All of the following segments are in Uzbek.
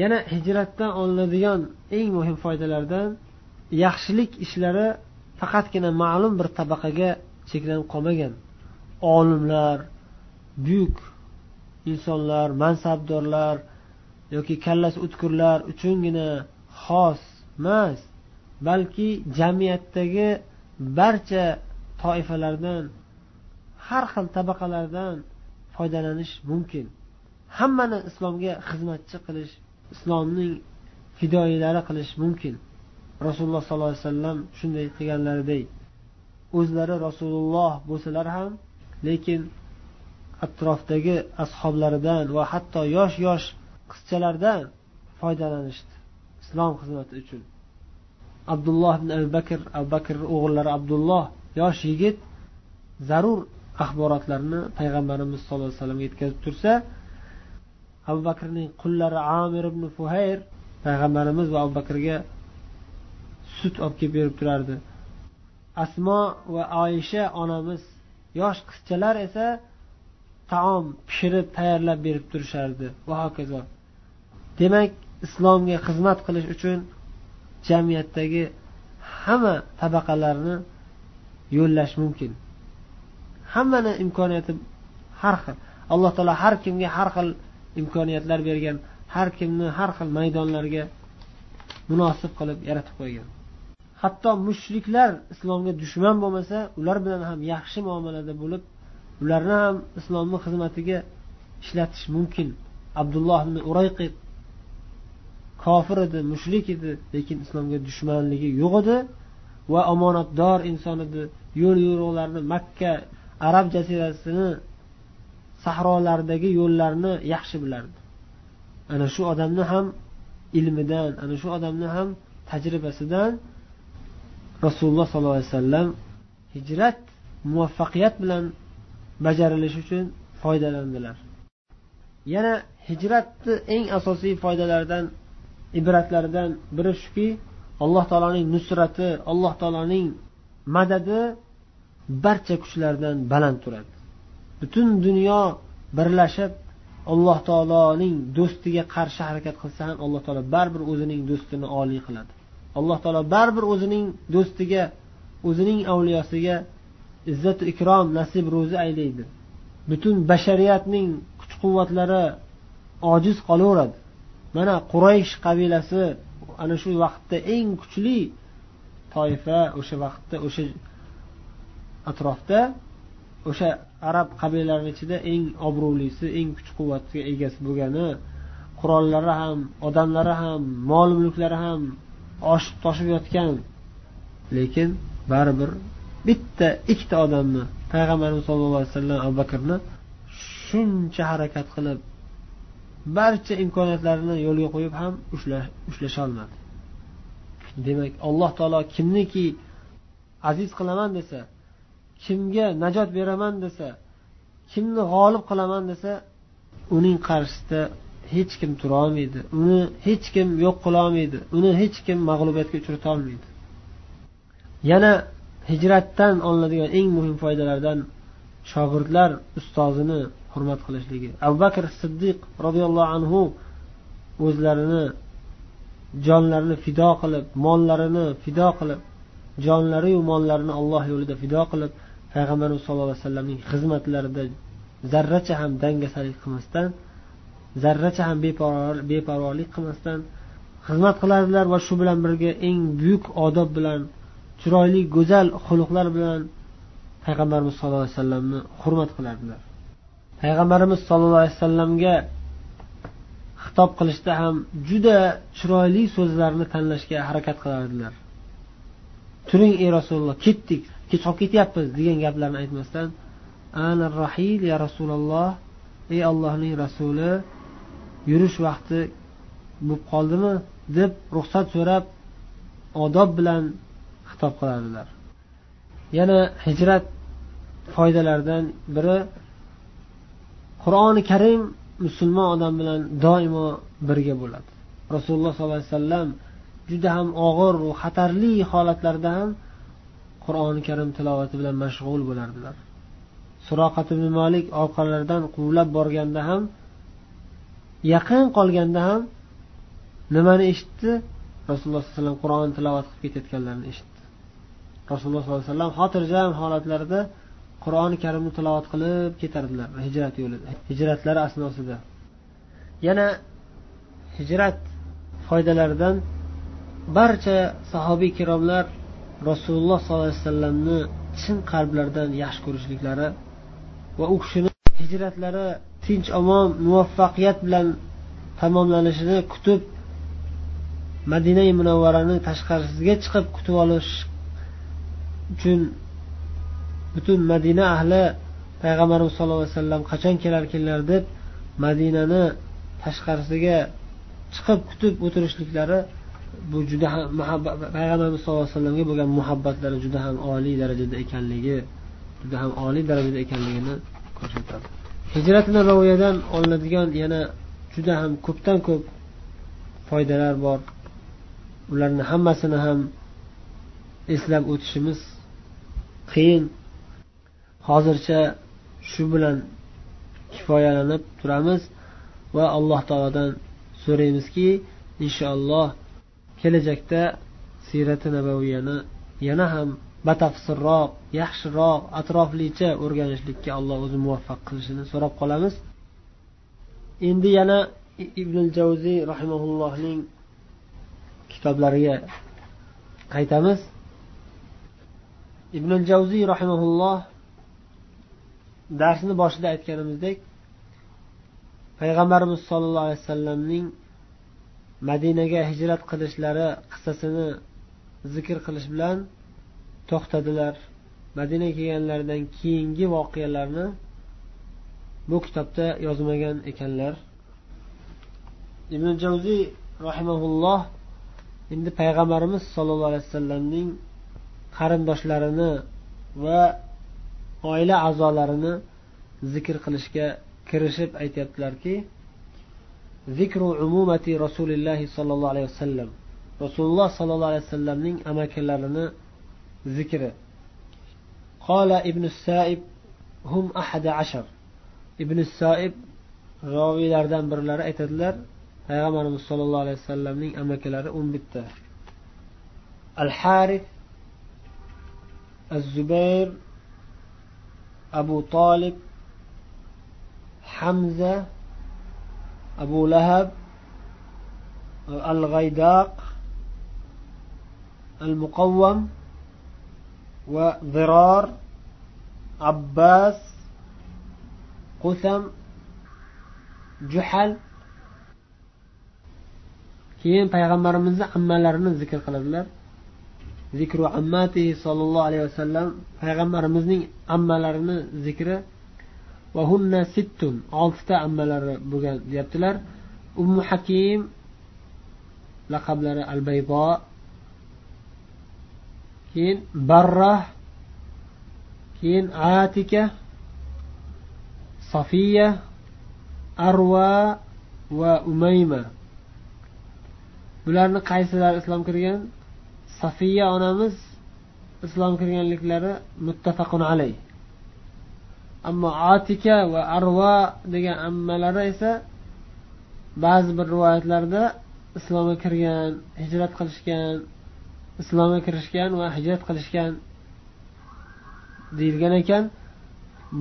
yana hijratdan olinadigan eng muhim foydalardan yaxshilik ishlari faqatgina ma'lum bir tabaqaga cheklanib qolmagan. Olimlar buyuk insonlar mansabdorlar yoki kallasi o'tkirlar uchungina xos emas balki jamiyatdagi barcha toifalardan har xil tabaqalardan foydalanish mumkin. Hammani islomga xizmatchi qilish islomning fidoyilari qilish mumkin. Rasululloh sollallohu alayhi vasallam shunday qilganlaridek o'zlari rasululloh bo'lsalar ham lekin atrofdagi ashoblaridan va hatto yosh yosh qizchalardan foydalanishdi islom xizmati uchun. Abdulloh ibn abu bakr abu bakr o'g'illari abdulloh yosh yigit zarur axborotlarni payg'ambarimiz sallallohu alayhi vasallamga yetkazib tursa abu bakrning qullari amir ibn fuhayr payg'ambarimiz va abu bakrga sut olib kelib berib turardi. Asmo va oyisha onamiz yosh qizchalar esa taom pishirib tayyorlab berib turishardi. Va hokazo. Demak islomga xizmat qilish uchun jamiyatdagi hamma tabaqalarni yo'llash mumkin. Hammani imkoniyati har xil. Alloh taolo har kimga har xil imkoniyatlar bergan har kimni har xil maydonlarga munosib qilib yaratib qo'ygan. Hatto mushriklar islomga dushman bo'lmasa ular bilan ham yaxshi muomalada bo'lib ularni ham islomni xizmatiga ishlatish mumkin. Abdulloh ibn urayqid kofir edi mushrik edi lekin islomga dushmanligi yo'q edi va omonatdor inson edi. Yo'l yo'riqlarni makka arab jazirasini sahrolardagi yo'llarni yaxshi bilardi. Ana shu odamni ham ilmidan ana shu odamni ham tajribasidan rasululloh sollallohu alayhi vasallam hijrat muvaffaqiyat bilan bajarilishi uchun foydalandilar. Yana hijratni eng asosiy foydalaridan ibratlaridan biri shuki alloh taoloning nusrati alloh taoloning madadi barcha kuchlardan baland turadi. Butun dunyo birlashib alloh taoloning do'stiga qarshi harakat qilsa ham alloh taolo baribir o'zining do'stini oliy qiladi. Alloh taolo baribir o'zining do'stiga o'zining avliyosiga izzatu ikrom nasib ro'zi aylaydi. Butun bashariyatning kuch quvvatlari ojiz qolaveradi. Mana quraysh qabilasi ana shu vaqtda eng kuchli toifa o'sha vaqtda o'sha atrofda o'sha arab qabilalari ichida eng obro'lisi eng kuch quvvatga egasi bo'lgani qurollari ham odamlari ham mol mulklari ham oshib toshib yotgan. Lekin baribir bitta ikkita odamni payg'ambarimiz sollallohu alayhi vasallam abu bakrni shuncha harakat qilib barcha imkoniyatlarini yo'lga qo'yib ham ushlasholmadi demak alloh taolo kimniki aziz qilaman desa kimga najot beraman desa kimni g'olib qilaman desa uning qarshisida hech kim turolmaydi uni hech kim yo'q qilolmaydi uni hech kim mag'lubiyatga uchratolmaydi yana hijratdan olinadigan eng muhim foydalardan shogirdlar ustozini hurmat qilishligi. Abu bakr siddiq roziyallohu anhu o'zlarini jonlarini fido qilib mollarini fido qilib jonlariyu mollarini alloh yo'lida fido qilib payg'ambarimiz sallallohu alayhi vasallamning xizmatlarida zarracha ham dangasalik qilmasdan zarracha ham beparvolik qilmasdan xizmat qilardilar va shu bilan birga eng buyuk odob bilan chiroyli go'zal xulqlar bilan payg'ambarimiz sallallohu alayhi vasallamni hurmat qilardilar. Payg'ambarimiz sollallohu alayhi vasallamga xitob qilishda ham juda chiroyli so'zlarni tanlashga harakat qilardilar. Turing ey rasululloh ketdik kech qolib ketyapmiz degan gaplarni aytmasdan ana rahil ya rasululloh ey allohning rasuli yurish vaqti bo'lib qoldimi? deb ruxsat so'rab odob bilan xitob qiladilar. Yana hijrat foydalaridan biri qur'oni karim musulmon odam bilan doimo birga bo'ladi. Rasululloh sollallohu alayhi vasallam juda ham og'ir va xatarli holatlarda ham qur'oni karim tilovati bilan mashg'ul bo'lardilar. Suroqat ibn molik orqalaridan quvlab borganda ham yaqin qolganda ham nimani eshitdi? Rasululloh sallallohu alayhi vasallam qur'on tilovat qilib ketayotganlarini eshitdi. Rasululloh sollallohu alayhi vasallam xotirjam holatlarida qur'oni karimni tilovat qilib ketardilar hijrat yo'lida hijratlari asnosida. Yana hijrat foydalaridan barcha sahobiy kiromlar rasululloh sollallohu alayhi vasallamni chin qalblaridan yaxshi ko'rishliklari va u kishini hijratlari tinch omon muvaffaqiyat bilan tamomlanishini kutib madina munavvarani tashqarisiga chiqib kutib olish uchun butun madina ahli payg'ambarimiz sallallohu alayhi vasallam qachon kelarkinlar deb madinani tashqarisiga chiqib kutib o'tirishliklari bu juda ham payg'ambarimiz sallallohu alayhi vasallamga bo'lgan muhabbatlari juda ham oliy darajada ekanligi juda ham oliy darajada ekanligini ko'rsatadi. Hijrat nabaviyadan olinadigan yana juda ham ko'pdan ko'p foydalar bor. Ularni hammasini ham eslab o'tishimiz qiyin. Hozircha shu bilan kifoyalanib turamiz va alloh taolodan so'raymizki inshaalloh kelajakda siyrati nabaviyani yana ham batafsilroq yaxshiroq atroflicha o'rganishlikka alloh o'zi muvaffaq qilishini so'rab qolamiz. Endi yana ibn javziy rahimaullohning kitoblariga qaytamiz. Ibn javziy rahimaulloh darsni boshida aytganimizdek payg'ambarimiz sollallohu alayhi vasallamning madinaga hijrat qilishlari qissasini zikr qilish bilan to'xtadilar. Madinaga kelganlaridan keyingi voqealarni bu kitobda yozmagan ekanlar. Ibn javziy rahimaulloh endi payg'ambarimiz sollallohu alayhi vasallamning qarindoshlarini va oila a'zolarini zikr qilishga kirishib aytyaptilarki zikru umumati rasulillahi sollallohu alayhi vasallam. Rasululloh sollallohu alayhi vasallamning amakilarini zikri. Qola ibn saib hum ahada ashar. Ibn saib roviylardan birlari aytadilar payg'ambarimiz sollallohu alayhi vasallamning amakilari o'n bitta. Al harif az zubayr abu tolib hamza abu lahab al g'aydaq al muqavvam va zirar abbas qusam juhal. Keyin payg'ambarimizni ammalarini zikr qiladilar. Zikru ammatihi sollallohu alayhi vasallam payg'ambarimizning ammalarini zikri vahunna sittun oltita ammalari bo'lgan deyaptilar. Ummu hakim laqablari al baybo keyin barrah keyin atika sofiya arva va umayma. Bularni qaysilari islom kirgan? Safiya onamiz islom kirganliklari muttafaqun alayh. Ammo atika va arva degan ammalari esa ba'zi bir rivoyatlarda islomga kirgan hijrat qilishgan islomga kirishgan va hijrat qilishgan deyilgan ekan.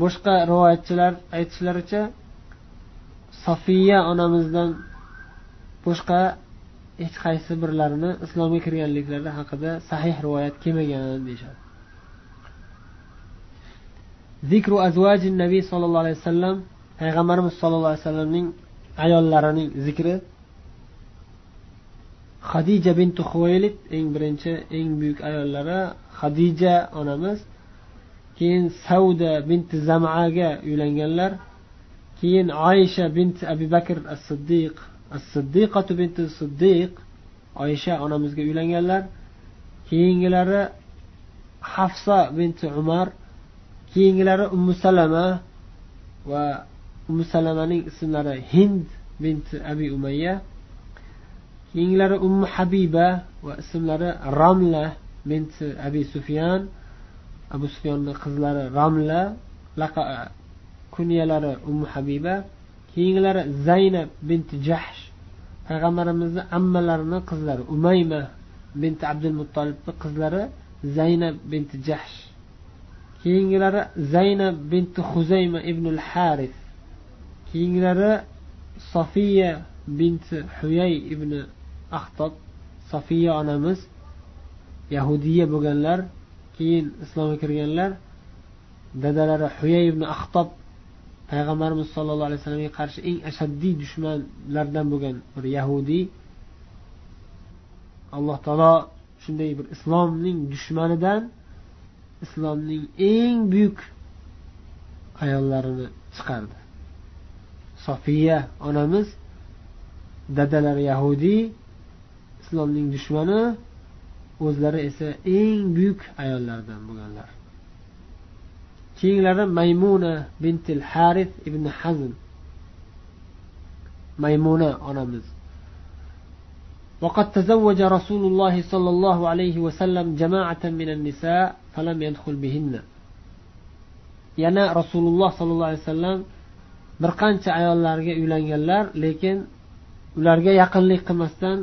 Boshqa rivoyatchilar aytishlaricha sofiya onamizdan boshqa hech qaysi birlarini islomga kirganliklari haqida sahih rivoyat kelmagan deyishadi. Zikru azvaji nabiy sollallohu alayhi vasallam payg'ambarimiz sollallohu alayhi vasallamning ayollarining zikri. Hadija bintu huvaylid eng birinchi eng buyuk ayollari hadija onamiz. Keyin savda binti zamaga uylanganlar. Keyin oysha binti abi bakr as siddiq as siddiqatu binti siddiq oysha onamizga uylanganlar. Keyingilari hafsa binti umar keyingilari ummu salama va ummu salamaning ismlari hind binti abi umayya keyingilari ummu habiba va ismlari ramla binti abi sufyan abu sufyonni qizlari ramla kunyalari ummu habiba keyingilari zaynab binti jahsh payg'ambarimizni ammalarini qizlari umayma binti abdul muttolibni qizlari zaynab binti jahsh. Keyingilari zaynab binti huzayma ibn haris keyingilari sofiya binti huyay ibn ahtob sofiya onamiz. Yahudiya bo'lganlar keyin islomga kirganlar. Dadalari huyay ibn ahtob payg'ambarimiz sollallohu alayhi vasallamga qarshi eng ashaddiy dushmanlardan bo'lgan bir yahudiy alloh taolo shunday bir islomning dushmanidan islomning eng buyuk ayollarini chiqardi. Sofiya onamiz dadalari yahudiy islomning dushmani o'zlari esa eng buyuk ayollardan bo'lganlar. Keyinlari maymuna bintil harif ibn hazm maymuna onamiz وقد تزوج رسول الله صلى الله عليه وسلم جماعة من النساء فلم يدخل بهن yana rasululloh sollallohu alayhi vasallam bir qancha ayollarga uylanganlar lekin ularga yaqinlik qilmasdan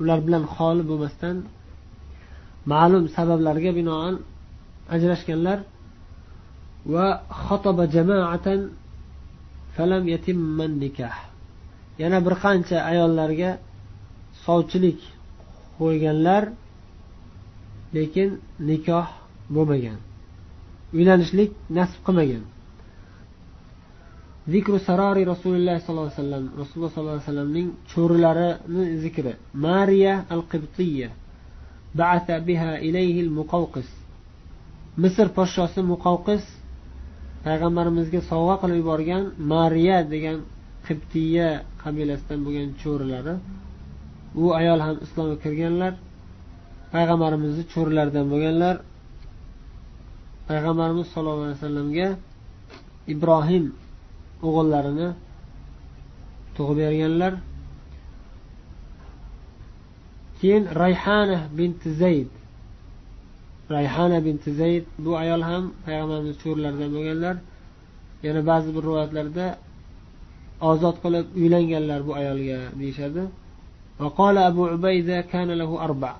ular bilan xoli bo'lmasdan ma'lum sabablarga binoan ajrashganlar va xotoba jamoatan falam yatimman nikah yana bir qancha ayollarga sovchilik qo'yganlar lekin nikoh bo'lmagan. Uylanishlik nasib qilmagan. Zikru sarori rasululloh sollallohu alayhi vasallam rasululloh sollallohu alayhi vasallamning cho'rilarini zikri. Mariya al qibtiya ba'ata biha ilayhi muqavqis misr podshosi muqavqis payg'ambarimizga sovg'a qilib yuborgan mariya degan qibtiya qabilasidan bo'lgan cho'rilari u ayol ham islomga kirganlar payg'ambarimizni cho'rilaridan bo'lganlar. Payg'ambarimiz sollallohu alayhi vasallamga ibrohim o'g'illarini tug'ib berganlar. Keyin rayhana binti zayd. Rayhana binti zayd bu ayol ham payg'ambarimiz cho'rilaridan bo'lganlar. Yana ba'zi bir rivoyatlarda ozod qilib uylanganlar bu ayolga deyishadi. وقال أبو عبيدة كان له أربع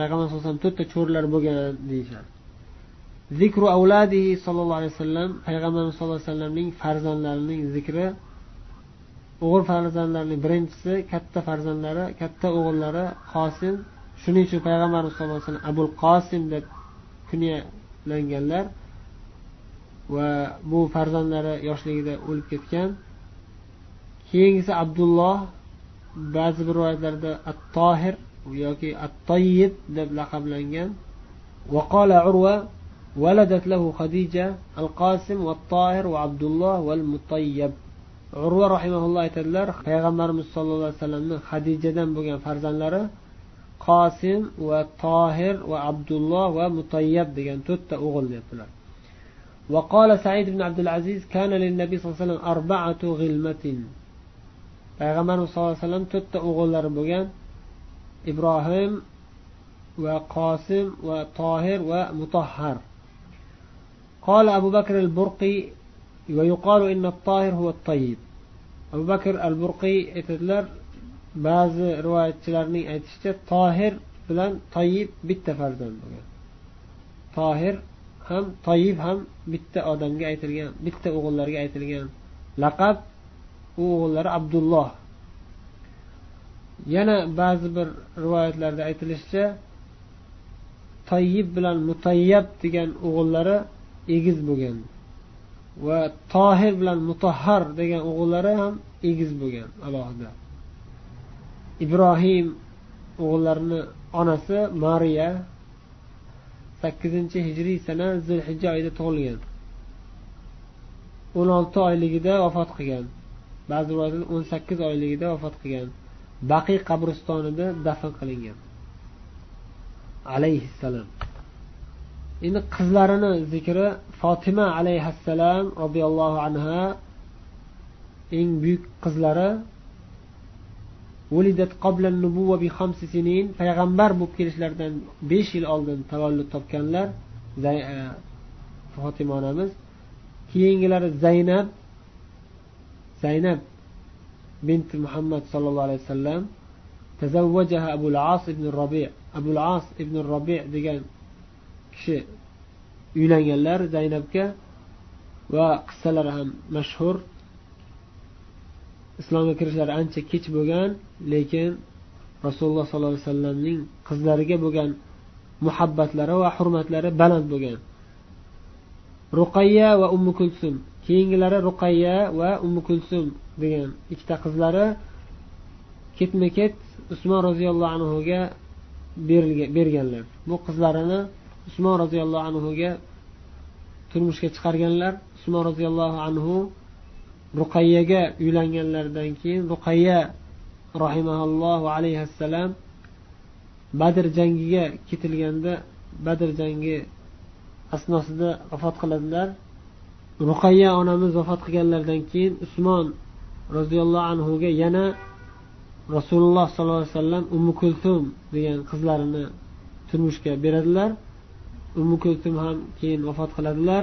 payg'ambar sallallohu alayhi vasallam to'rtta cho'rilar bo'lgan deyishadi zikru avladihi sollallohu alayhi vasallam payg'ambarimiz sallallohu alayhi vasallamning farzandlarining zikri o'g'il farzandlarining birinchisi katta farzandlari katta o'g'illari qosim shuning uchun payg'ambarimiz sallallohu alayhi vasallam abul qosim deb kunyalanganlar va bu farzandlari yoshligida o'lib ketgan keyingisi abdulloh ba'zi bir rivoyatlarda at tohir yoki at toyib deb laqablangan وقال عروة ولدت له خديجة القاسم والطاهر وعبد الله والمطيب urva rahimaulloh aytadilar payg'ambarimiz sollallohu alayhi vasallamni hadijadan bo'lgan farzandlari qosim va tohir va abdulloh va mutayyab degan to'rtta o'g'il deyaptilar وقال سعيد بن عبد العزيز كان للنبي صلى الله عليه وسلم أربعة غلمة payg'ambarimiz sallallohu alayhi vasallam to'rtta o'g'illari bo'lgan ibrohim va qosim va tohir va mutahhar قال أبو بكر البرقي ويقال إن الطاهر هو الطيب أبو بكر البرقي aytadilar ba'zi rivoyatchilarning aytishicha tohir bilan toyib bitta farzand bo'lgan tohir ham toyib ham bitta odamga aytilgan bitta o'g'illarga aytilgan laqab u o'g'illari abdulloh. Yana ba'zi bir rivoyatlarda aytilishicha toyib bilan mutayyab degan o'g'illari egiz bo'lgan va tohir bilan mutahhar degan o'g'illari ham egiz bo'lgan alohida. Ibrohim o'g'illarini onasi mariya sakkizinchi hijriy sana zulhijja oyida tug'ilgan. O'n olti oyligida vafot qilgan. ba'zi rivoyatlarda o'n sakkiz oyligida vafot qilgan. Baqiy qabristonida dafn qilingan. Alayhissalom. Endi qizlarini zikri fotima alayhissalom roziyallohu anha eng buyuk qizlari payg'ambar bo'lib kelishlaridan besh yil oldin tavallud topganlar e, fotima onamiz. Keyingilari zaynab zaynab bint muhammad sallallohu alayhi vasallam tazavvajaha abul as ibn robi abul as ibn robi degan kishi uylanganlar zaynabga va qissalari ham mashhur. Islomga kirishlari ancha kech bo'lgan lekin rasululloh sollallohu alayhi vasallamning qizlariga bo'lgan muhabbatlari va hurmatlari baland bo'lgan. Ruqayya va ummu kulsum keyingilari ruqayya va ummu kulsum degan ikkita qizlari ketma ket usmon roziyallohu anhuga berganlar. Bu qizlarini usmon roziyallohu anhuga turmushga chiqarganlar. Usmon roziyallohu anhu ruqayyaga uylanganlaridan keyin ruqayya rahimaullohu alayhissalom badr jangiga ketilganda badr jangi asnosida vafot qiladilar. ruqayya onamiz vafot qilganlaridan keyin usmon roziyallohu anhuga yana rasululloh sollallohu alayhi vasallam ummu kulsum degan qizlarini turmushga beradilar ummu kulsum ham keyin vafot qiladilar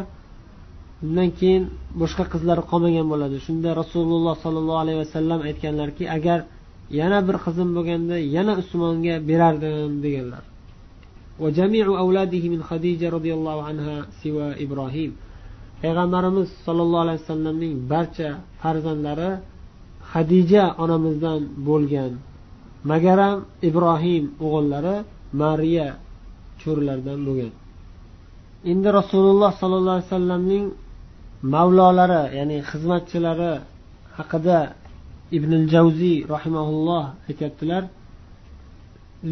undan keyin boshqa qizlari qolmagan bo'ladi shunda rasululloh sollallohu alayhi vasallam aytganlarki agar yana bir qizim bo'lganda yana usmonga berardim deganlar وجميع أولاده من خديجة رضي الله عنها سوى إبراهيم payg'ambarimiz sollallohu alayhi vasallamning barcha farzandlari hadija onamizdan bo'lgan. Magaram ibrohim o'g'illari mariya cho'rilaridan bo'lgan. Endi rasululloh sollallohu alayhi vasallamning mavlolari ya'ni xizmatchilari haqida ibn javziy rahimaulloh aytyaptilar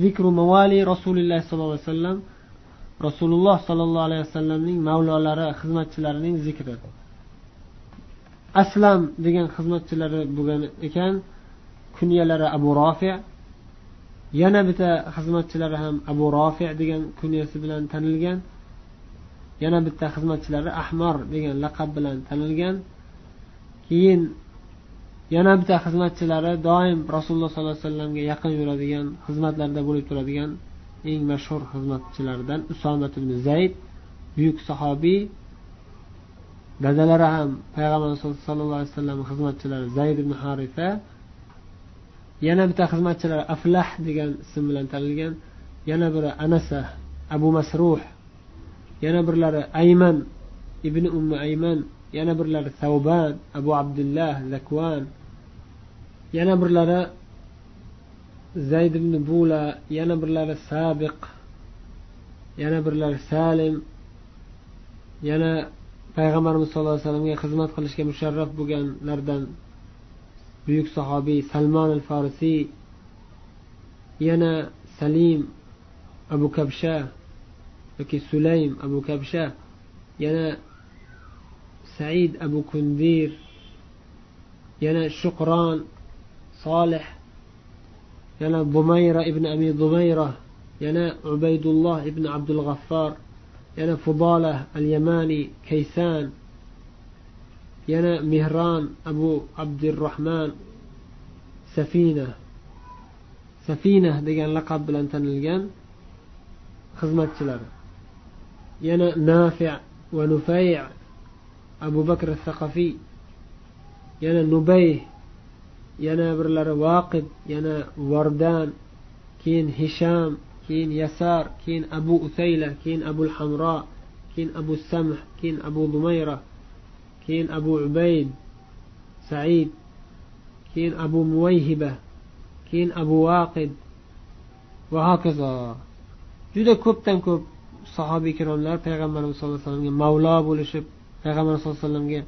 zikru mavali rasululloh sollallohu alayhi vasallam rasululloh sollallohu alayhi vasallamning mavlolari xizmatchilarining zikri. Aslam degan xizmatchilari bo'lgan ekan kunyalari abu rofi yana bitta xizmatchilari ham abu rofi degan kunyasi bilan tanilgan. Yana bitta xizmatchilari ahmor degan laqab bilan tanilgan. Keyin yana bitta xizmatchilari doim rasululloh sollallohu alayhi vasallamga yaqin yuradigan xizmatlarda bo'lib turadigan eng mashhur xizmatchilaridan usomat ibn zayd buyuk sahobiy dadalari ham payg'ambar sallallohu alayhi vasallam xizmatchilari zayd ibn harifa yana bitta xizmatchilari aflah degan ism bilan tanilgan yana biri anasa abu masruh yana birlari ayman ibn ummi ayman yana birlari savban abu abdullah zakvan yana birlari zayd ibn bula yana birlari sabiq yana birlari salim yana payg'ambarimiz sallallohu alayhi vasallamga xizmat qilishga musharraf bo'lganlardan buyuk sahobiy salmon al farisiy yana salim abu kabsha yoki sulaym abu kabsha yana said abu kundir yana shuqron solih yana bumayra ibn abi dumayra yana ubaydulloh ibn abdul g'affor yana fudola al yamani kaysan yana mehron abu abdurahmon safina safina degan laqab bilan tanilgan xizmatchilari yana nafi va nufay abu bakr saqafiy yana nubay yana birlari vaqid yana vardan keyin hisham keyin yasar keyin abu usayla keyin abul hamro keyin abu samh keyin abu dumayra keyin abu ubayd said keyin abu muvayhiba keyin abu vaqid va hokazo. Juda ko'pdan ko'p sahobiy ikromlar payg'ambarimiz sallallohu alayhi vasallamga mavlo bo'lishib payg'ambarimiz sallallohu alayhi vasallamga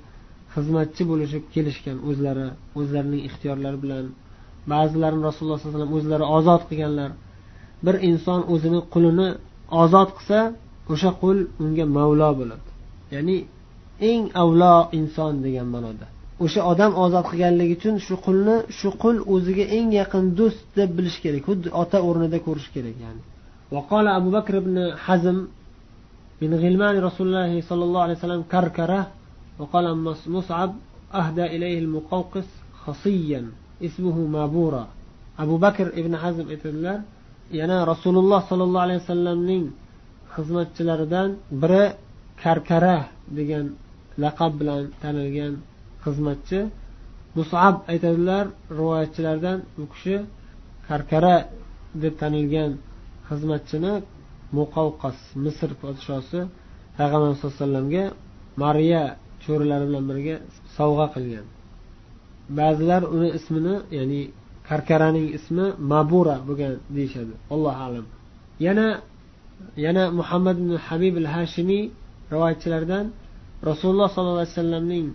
xizmatchi bo'lishib kelishgan o'zlari o'zlarining ixtiyorlari bilan ba'zilarini rasululloh sollallohu alayhi vasallam o'zlari ozod qilganlar bir inson o'zini qulini ozod qilsa o'sha qul unga mavlo bo'ladi ya'ni eng avlo inson degan ma'noda o'sha odam ozod qilganligi uchun shu qulni shu qul o'ziga eng yaqin do'st deb bilish kerak xuddi ota o'rnida ko'rish kerak ya'ni وقال أبو بكر بن حزم من غلمان رسول الله صلى الله عليه وسلم كركرة وقال مصعب أهدى إليه المقوقس خصيا اسمه مابورا أبو بكر ابن حزم aytadilar yana rasululloh sollallohu alayhi vasallamning xizmatchilaridan biri karkara degan laqab bilan tanilgan xizmatchi musab aytadilar rivoyatchilardan bu kishi karkara deb tanilgan xizmatchini muqavqas misr podshosi payg'ambar sallallohu alayhi vasallamga mariya cho'rilari bilan birga sovg'a qilgan. Ba'zilar uni ismini ya'ni karkaraning ismi mabura bo'lgan deyishadi. Allohu alam. Yana yana muhammad ibn habib al hashimiy rivoyatchilardan rasululloh sollallohu alayhi vasallamning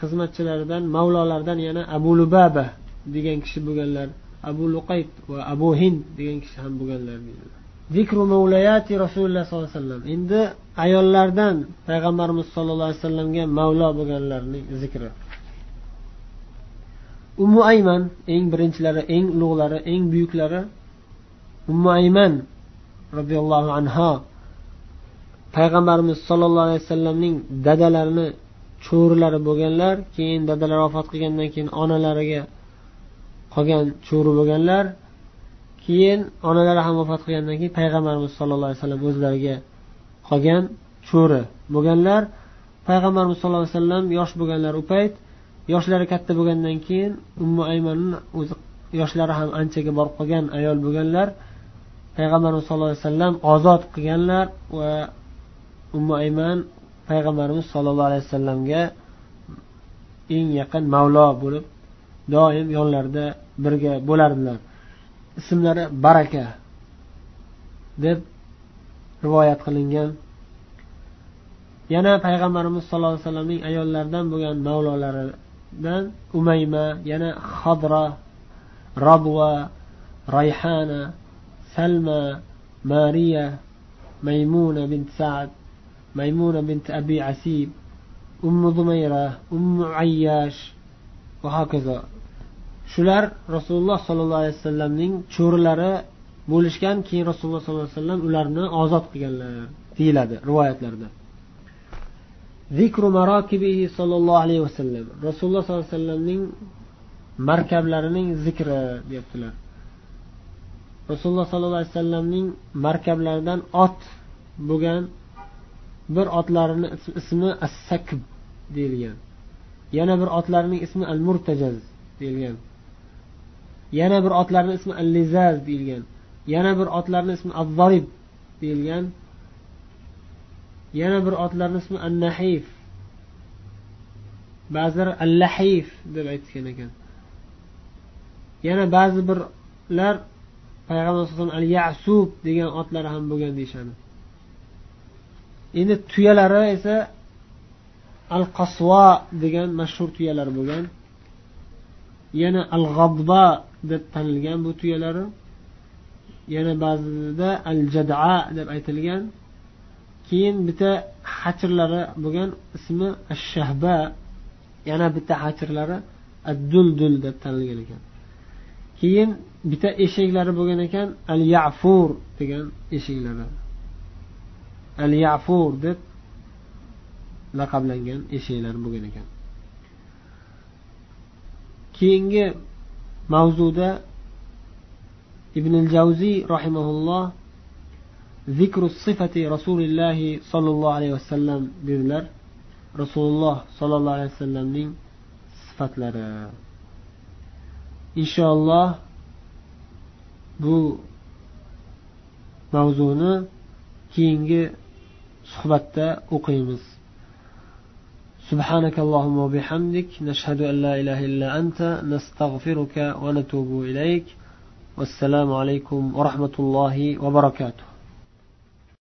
xizmatchilaridan mavlolaridan yana abu lubaba degan kishi bo'lganlar abu luqayt va abu hind degan kishi ham bo'lganlar deydilar zikru mavlayati rasululloh sollallohu alayhi vasallam. Endi ayollardan payg'ambarimiz sollallohu alayhi vasallamga mavlo bo'lganlarning zikri. Ummu ayman eng birinchilari eng ulug'lari eng buyuklari ummu ayman roziyallohu anhu payg'ambarimiz sollallohu alayhi vasallamning dadalarini cho'rilari bo'lganlar keyin dadalari vafot qilgandan keyin onalariga qolgan cho'ri bo'lganlar keyin onalari ham vafot qilgandan keyin payg'ambarimiz sollallohu alayhi vasallam o'zlariga qolgan cho'ri. Bo'lganlar payg'ambarimiz sallallohu alayhi vasallam yosh bo'lganlar u payt yoshlari katta bo'lgandan keyin ummu aymanni o'zi yoshlari ham anchaga borib qolgan ayol bo'lganlar payg'ambarimiz sallallohu alayhi vasallam ozod qilganlar va ummu ayman payg'ambarimiz sollallohu alayhi vasallamga eng yaqin mavlo bo'lib doim yonlarida birga bo'lardilar. Ismlari baraka deb rivoyat qilingan. Yana payg'ambarimiz sollallohu alayhi vasallamning ayollaridan bo'lgan mavlolaridan umayma yana hadra robva rayhana salma mariya maymuna bint sad maymuna bint abi asib ummu zumayra ummu ayyash va hokazo. Shular rasululloh sollallohu alayhi vasallamning cho'rilari bo'lishgan keyin rasululloh sollallohu alayhi vasallam ularni ozod qilganlar deyiladi rivoyatlarda. Zikru marokibihi sollallohu alayhi vasallam. Rasululloh sollallohu alayhi vasallamning markablarining zikri deyaptilar. Rasululloh sollallohu alayhi vasallamning markablaridan ot bo'lgan bir otlarini ismi as sakb deyilgan. Yana bir otlarining ismi al murtajaz deyilgan. Yana bir otlarni ismi allizaz deyilgan. Yana bir otlarni ismi al deyilgan. Yana bir otlarni ismi an nahif ba'zilar al lahif deb aytishgan ekan. Yana ba'zi birlar payg'ambar alayhisalom al yasub degan otlari ham bo'lgan deyishadi. Endi tuyalari esa al qasvo degan mashhur tuyalar bo'lgan. Yana al g'abba deb tanilgan bu tuyalari. Yana ba'zida al jada deb aytilgan. Keyin bitta hachirlari bo'lgan ismi ash shahba yana bitta hachirlari ad duldul deb tanilgan ekan. Keyin bitta eshaklari bo'lgan ekan al yafur degan eshaklari al yafur deb laqablangan eshaklar bo'lgan ekan. Keyingi mavzuda ibn javziy rahimaulloh zikru sifati rasulillahi sollallohu alayhi vasallam dedilar rasululloh sollallohu alayhi vasallamning sifatlari. Inshaalloh bu mavzuni keyingi suhbatda o'qiymiz. سبحانك اللهم وبحمدك نشهد أن لا إله إلا أنت نستغفرك ونتوب إليك. والسلام عليكم ورحمة الله وبركاته.